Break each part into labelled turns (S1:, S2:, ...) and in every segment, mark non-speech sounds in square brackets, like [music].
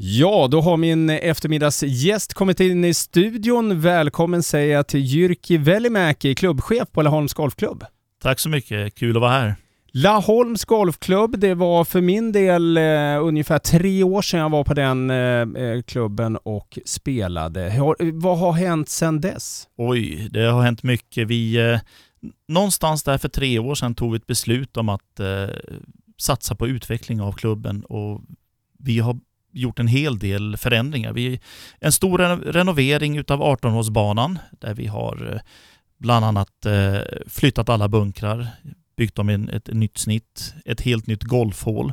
S1: Ja, då har min eftermiddagsgäst kommit in i studion. Välkommen säger jag till Jyrki Velimäki, klubbchef på Laholms Golfklubb.
S2: Tack så mycket, kul att vara här.
S1: Laholms Golfklubb, det var för min del eh, ungefär tre år sedan jag var på den eh, eh klubben och spelade. Har, vad har hänt sedan dess?
S2: Oj, det har hänt mycket. Vi, eh, någonstans där för tre år sedan tog vi ett beslut om att eh, satsa på utveckling av klubben och vi har gjort en hel del förändringar. Vi, en stor renovering utav 18-hålsbanan där vi har eh, bland annat eh, flyttat alla bunkrar, byggt om ett, ett nytt snitt, ett helt nytt golfhål.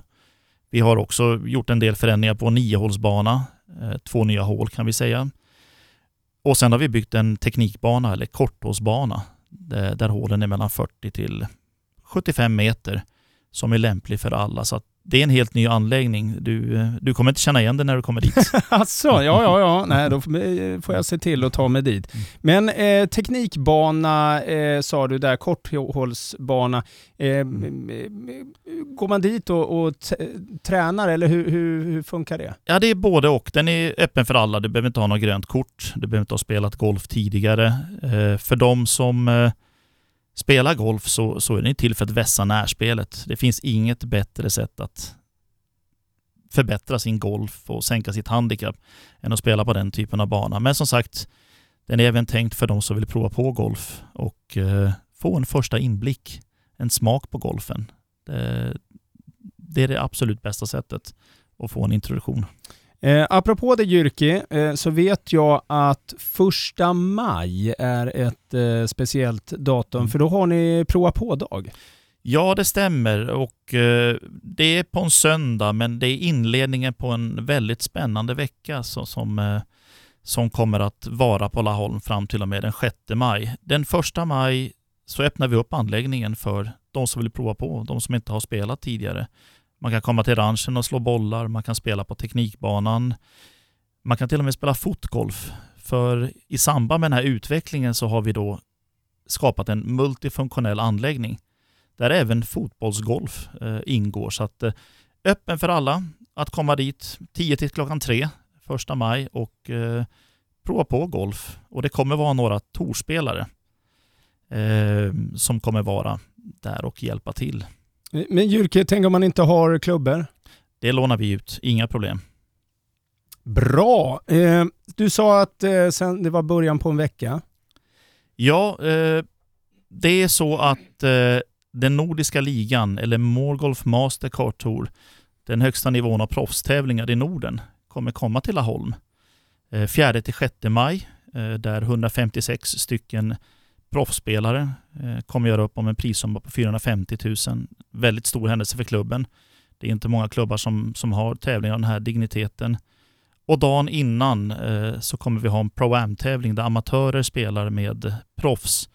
S2: Vi har också gjort en del förändringar på niohålsbana, eh, två nya hål kan vi säga. Och sen har vi byggt en teknikbana eller korthålsbana där, där hålen är mellan 40 till 75 meter som är lämplig för alla. Så det är en helt ny anläggning. Du, du kommer inte känna igen det när du kommer dit. [laughs]
S1: alltså, ja, ja, ja. Nej, då får jag se till att ta mig dit. Mm. Men eh, teknikbana eh, sa du där, korthållsbana. Eh, mm. Går man dit och, och tränar eller hur, hur, hur, funkar det?
S2: Ja, det är både och. Den är öppen för alla. Du behöver inte ha något grönt kort. Du behöver inte ha spelat golf tidigare. Eh, för de som eh, spela golf så, så är den till för att vässa närspelet. Det finns inget bättre sätt att förbättra sin golf och sänka sitt handikapp än att spela på den typen av bana. Men som sagt, den är även tänkt för de som vill prova på golf och eh, få en första inblick, en smak på golfen. Det, det är det absolut bästa sättet att få en introduktion.
S1: Eh, apropå det Jyrki, eh, så vet jag att första maj är ett eh, speciellt datum, mm. för då har ni prova på-dag.
S2: Ja, det stämmer och eh, det är på en söndag, men det är inledningen på en väldigt spännande vecka så, som, eh, som kommer att vara på Laholm fram till och med den 6 maj. Den 1 maj så öppnar vi upp anläggningen för de som vill prova på, de som inte har spelat tidigare. Man kan komma till ranchen och slå bollar, man kan spela på teknikbanan. Man kan till och med spela fotgolf. För i samband med den här utvecklingen så har vi då skapat en multifunktionell anläggning där även fotbollsgolf eh, ingår. Så att eh, öppen för alla att komma dit 10 till klockan 3 första maj och eh, prova på golf. Och det kommer vara några torspelare eh, som kommer vara där och hjälpa till.
S1: Men Jyrke, tänk om man inte har klubbor?
S2: Det lånar vi ut, inga problem.
S1: Bra! Eh, du sa att eh, sen det var början på en vecka.
S2: Ja, eh, det är så att eh, den nordiska ligan, eller Morgolf Master Kart Tour, den högsta nivån av proffstävlingar i Norden, kommer komma till Laholm. 4-6 eh, maj, eh, där 156 stycken proffsspelare. Kommer göra upp om en prissumma på 450 000. Väldigt stor händelse för klubben. Det är inte många klubbar som, som har tävlingar av den här digniteten. Och dagen innan eh, så kommer vi ha en Pro-Am-tävling där amatörer spelar med proffs.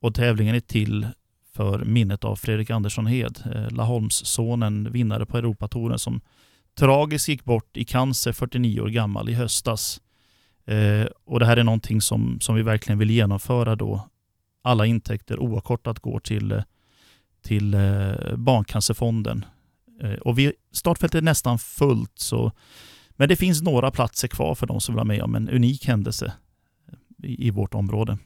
S2: Och tävlingen är till för minnet av Fredrik Andersson Hed, eh, Laholmssonen, vinnare på Europatouren som tragiskt gick bort i cancer 49 år gammal i höstas. Eh, och det här är någonting som, som vi verkligen vill genomföra då alla intäkter oavkortat går till, eh, till eh, Barncancerfonden. Eh, och vi, startfältet är nästan fullt, så, men det finns några platser kvar för de som vill vara med om en unik händelse i, i vårt område.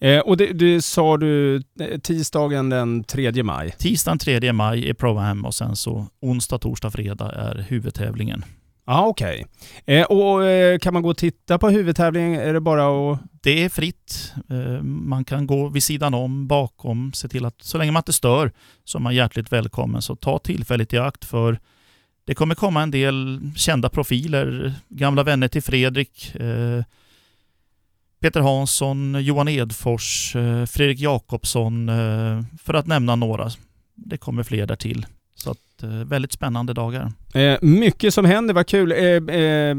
S1: Eh, och det, det, sa du eh, tisdagen den 3 maj?
S2: Tisdagen 3 maj är Pro-Am och sen så onsdag, torsdag, fredag är huvudtävlingen.
S1: Ja, ah, okej. Okay. Eh, och eh, kan man gå och titta på huvudtävlingen? Är det bara att...
S2: Det är fritt. Eh, man kan gå vid sidan om, bakom, se till att så länge man inte stör så är man hjärtligt välkommen. Så ta tillfället i akt för det kommer komma en del kända profiler, gamla vänner till Fredrik, eh, Peter Hansson, Johan Edfors, eh, Fredrik Jakobsson, eh, för att nämna några. Det kommer fler därtill. Så att, eh, väldigt spännande dagar.
S1: Eh, mycket som händer, vad kul. Eh, eh,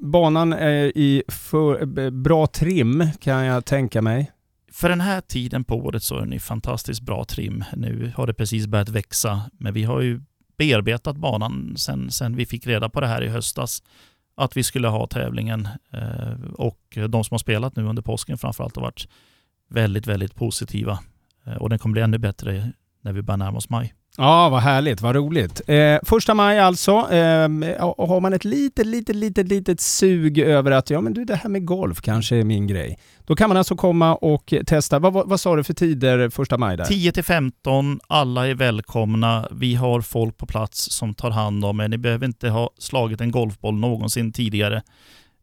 S1: banan är i för, eh, bra trim kan jag tänka mig.
S2: För den här tiden på året så är den i fantastiskt bra trim. Nu har det precis börjat växa, men vi har ju bearbetat banan sen, sen vi fick reda på det här i höstas att vi skulle ha tävlingen eh, och de som har spelat nu under påsken framförallt har varit väldigt, väldigt positiva och den kommer bli ännu bättre när vi börjar närma oss maj.
S1: Ja, vad härligt, vad roligt. Eh, första maj alltså, eh, har man ett litet, litet, litet, litet sug över att ja men du det här med golf kanske är min grej. Då kan man alltså komma och testa. Vad, vad, vad sa du för tider första maj där?
S2: 10 till 15, alla är välkomna. Vi har folk på plats som tar hand om er. Ni behöver inte ha slagit en golfboll någonsin tidigare,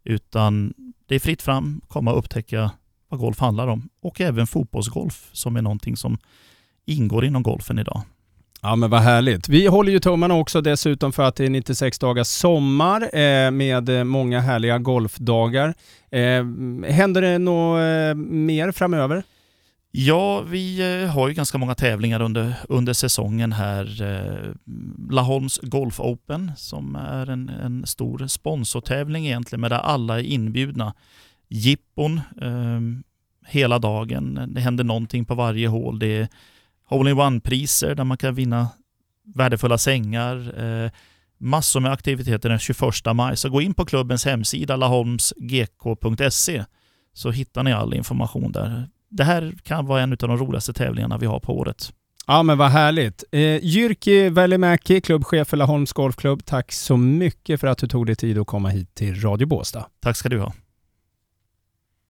S2: utan det är fritt fram, komma och upptäcka vad golf handlar om. Och även fotbollsgolf som är någonting som ingår inom golfen idag.
S1: Ja men vad härligt. Vi håller ju tummarna också dessutom för att det är 96 dagars sommar eh, med eh, många härliga golfdagar. Eh, händer det något eh, mer framöver?
S2: Ja, vi eh, har ju ganska många tävlingar under, under säsongen här. Eh, Laholms Golf Open som är en, en stor sponsortävling egentligen med där alla är inbjudna. Jippon eh, hela dagen. Det händer någonting på varje hål. Det är hole-in-one-priser där man kan vinna värdefulla sängar. Eh, massor med aktiviteter den 21 maj. Så gå in på klubbens hemsida laholmsgk.se så hittar ni all information där. Det här kan vara en av de roligaste tävlingarna vi har på året.
S1: Ja men vad härligt. Eh, Jyrki Välimäki, klubbchef för Laholms Golfklubb, tack så mycket för att du tog dig tid att komma hit till Radio Båstad.
S2: Tack ska du ha.